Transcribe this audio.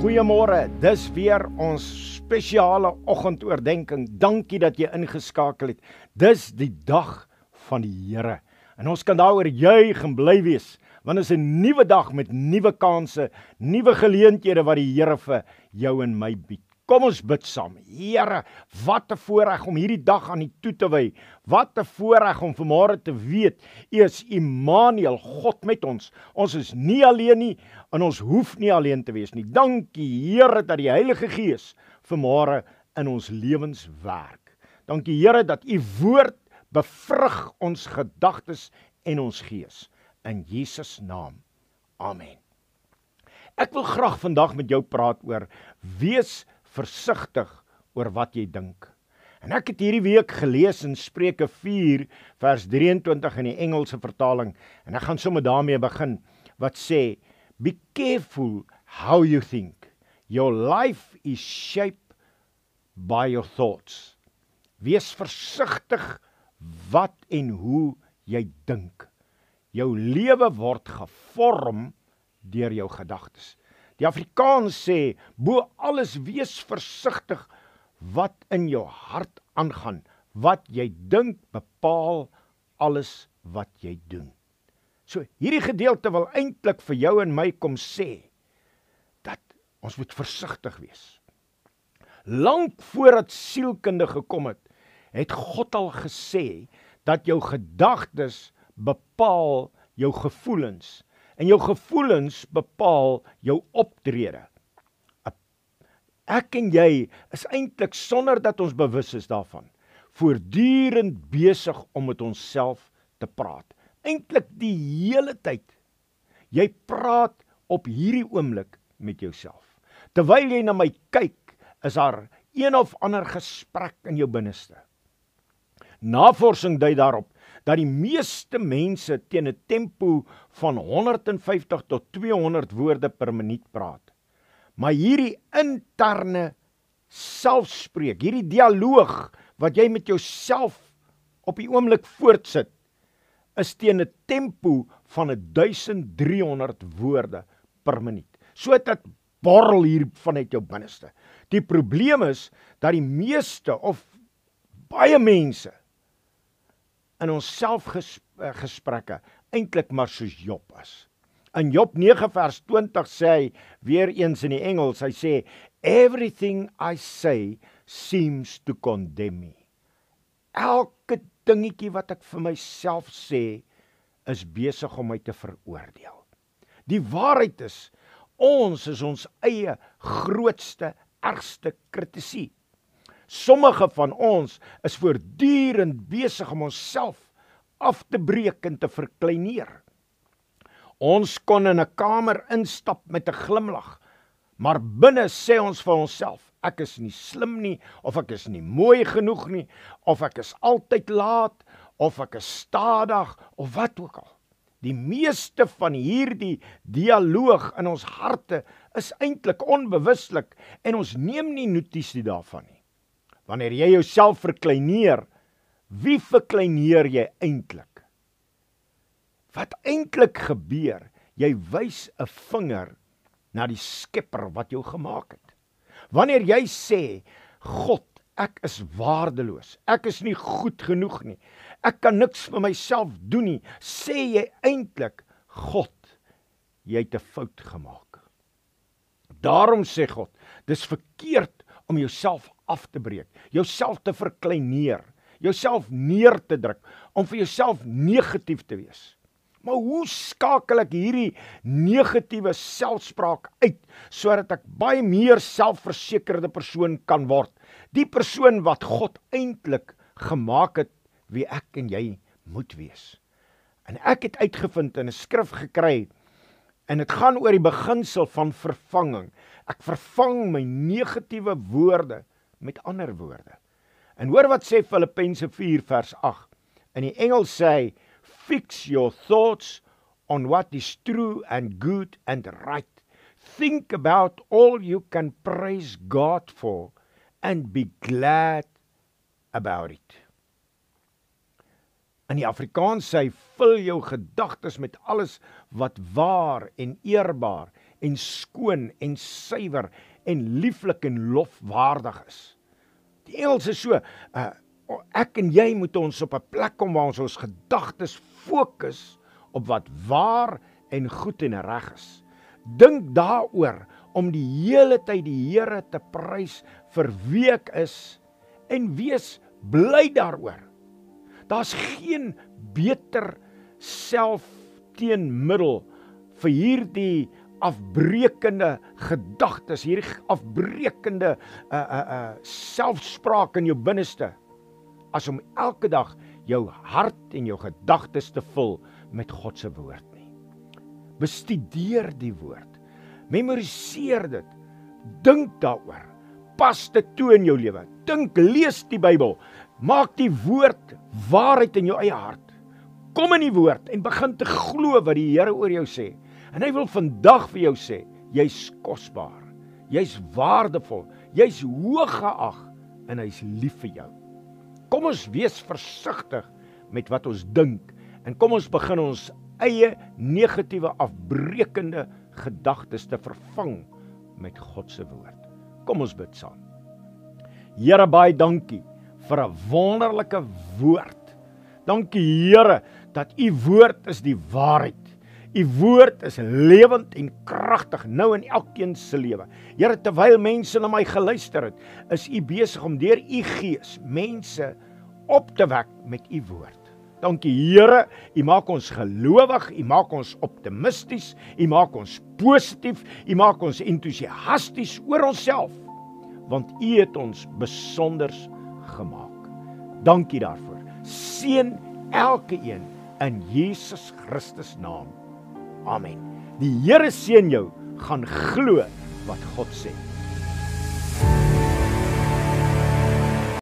Goeiemôre. Dis weer ons spesiale oggendoordenkings. Dankie dat jy ingeskakel het. Dis die dag van die Here. En ons kan daaroor juig en bly wees, want dit is 'n nuwe dag met nuwe kansse, nuwe geleenthede wat die Here vir jou en my bied. Kom ons bid saam. Here, wat 'n voorreg om hierdie dag aan U toe te wy. Wat 'n voorreg om vanmôre te weet U is Immanuel, God met ons. Ons is nie alleen nie en ons hoef nie alleen te wees nie. Dankie Here dat die Heilige Gees vanmôre in ons lewens werk. Dankie Here dat U woord bevrug ons gedagtes en ons gees in Jesus naam. Amen. Ek wil graag vandag met jou praat oor wees versigtig oor wat jy dink. En ek het hierdie week gelees in Spreuke 4 vers 23 in die Engelse vertaling en ek gaan sommer daarmee begin wat sê be careful how you think. Your life is shaped by your thoughts. Wees versigtig wat en hoe jy dink. Jou lewe word gevorm deur jou gedagtes. Die Afrikaans sê bo alles wees versigtig wat in jou hart aangaan. Wat jy dink bepaal alles wat jy doen. So hierdie gedeelte wil eintlik vir jou en my kom sê dat ons moet versigtig wees. Lank voordat sielkunde gekom het, het God al gesê dat jou gedagtes bepaal jou gevoelens en jou gevoelens bepaal jou optrede. Ek en jy is eintlik sonder dat ons bewus is daarvan voortdurend besig om met onsself te praat. Eintlik die hele tyd. Jy praat op hierdie oomblik met jouself. Terwyl jy na my kyk, is daar een of ander gesprek in jou binneste. Navorsing dui daarop dat die meeste mense teen 'n tempo van 150 tot 200 woorde per minuut praat. Maar hierdie interne selfspreek, hierdie dialoog wat jy met jouself op die oomblik voortsit, is teen 'n tempo van 1300 woorde per minuut. So dit borrel hier vanuit jou binneste. Die probleem is dat die meeste of baie mense in ons selfgesprekke eintlik maar soos Job is. In Job 9 vers 20 sê hy weer eens in die Engels, hy sê everything I say seems to condemn me. Elke dingetjie wat ek vir myself sê is besig om my te veroordeel. Die waarheid is ons is ons eie grootste ergste kritisie. Sommige van ons is voortdurend besig om onsself af te breek en te verkleineer. Ons kon in 'n kamer instap met 'n glimlag, maar binne sê ons vir onsself, ek is nie slim nie of ek is nie mooi genoeg nie of ek is altyd laat of ek is stadig of wat ook al. Die meeste van hierdie dialoog in ons harte is eintlik onbewuslik en ons neem nie notisie daarvan nie. Wanneer jy jouself verkleineer, wie verkleineer jy eintlik? Wat eintlik gebeur, jy wys 'n vinger na die Skepper wat jou gemaak het. Wanneer jy sê, God, ek is waardeloos. Ek is nie goed genoeg nie. Ek kan niks vir myself doen nie. Sê jy eintlik, God, jy het 'n fout gemaak. Daarom sê God, dis verkeerd om jouself af te breek, jouself te verkleineer, jouself neer te druk, om vir jouself negatief te wees. Maar hoe skakel ek hierdie negatiewe selfspraak uit sodat ek baie meer selfversekerde persoon kan word? Die persoon wat God eintlik gemaak het wie ek en jy moet wees. En ek het uitgevind in 'n skrif gekry en dit gaan oor die beginsel van vervanging. Ek vervang my negatiewe woorde met ander woorde. En hoor wat sê Filippense 4 vers 8. In die Engels sê hy fix your thoughts on what is true and good and right. Think about all you can praise God for and be glad about it. In die Afrikaans sê vul jou gedagtes met alles wat waar en eerbaar en skoon en suiwer en lieflik en lofwaardig is. Die Engels is so, uh, ek en jy moet ons op 'n plek kom waar ons ons gedagtes fokus op wat waar en goed en reg is. Dink daaroor om die hele tyd die Here te prys vir wie ek is en wees bly daaroor. Daar's geen beter self teenmiddel vir hierdie afbreekende gedagtes, hierdie afbreekende uh uh uh selfspraak in jou binneste as om elke dag jou hart en jou gedagtes te vul met God se woord nie. Bestudeer die woord. Memoriseer dit. Dink daaroor. Pas dit toe in jou lewe. Dink, lees die Bybel. Maak die woord waarheid in jou eie hart. Kom in die woord en begin te glo wat die Here oor jou sê. En hy wil vandag vir jou sê, jy's kosbaar. Jy's waardevol. Jy's hoog geag en hy's lief vir jou. Kom ons wees versigtig met wat ons dink en kom ons begin ons eie negatiewe afbreekende gedagtes te vervang met God se woord. Kom ons bid saam. Here baie dankie vir 'n wonderlike woord. Dankie Here dat u woord is die waarheid. U woord is lewend en kragtig nou in elkeen se lewe. Here, terwyl mense na my geluister het, is U besig om deur U Gees mense op te wek met U woord. Dankie Here, U maak ons gelowig, U maak ons optimisties, U maak ons positief, U maak ons entoesiasties oor onsself, want U het ons besonders gemaak. Dankie daarvoor. Seën elke een in Jesus Christus naam. Amen. Die Here seën jou. Gaan glo wat God sê.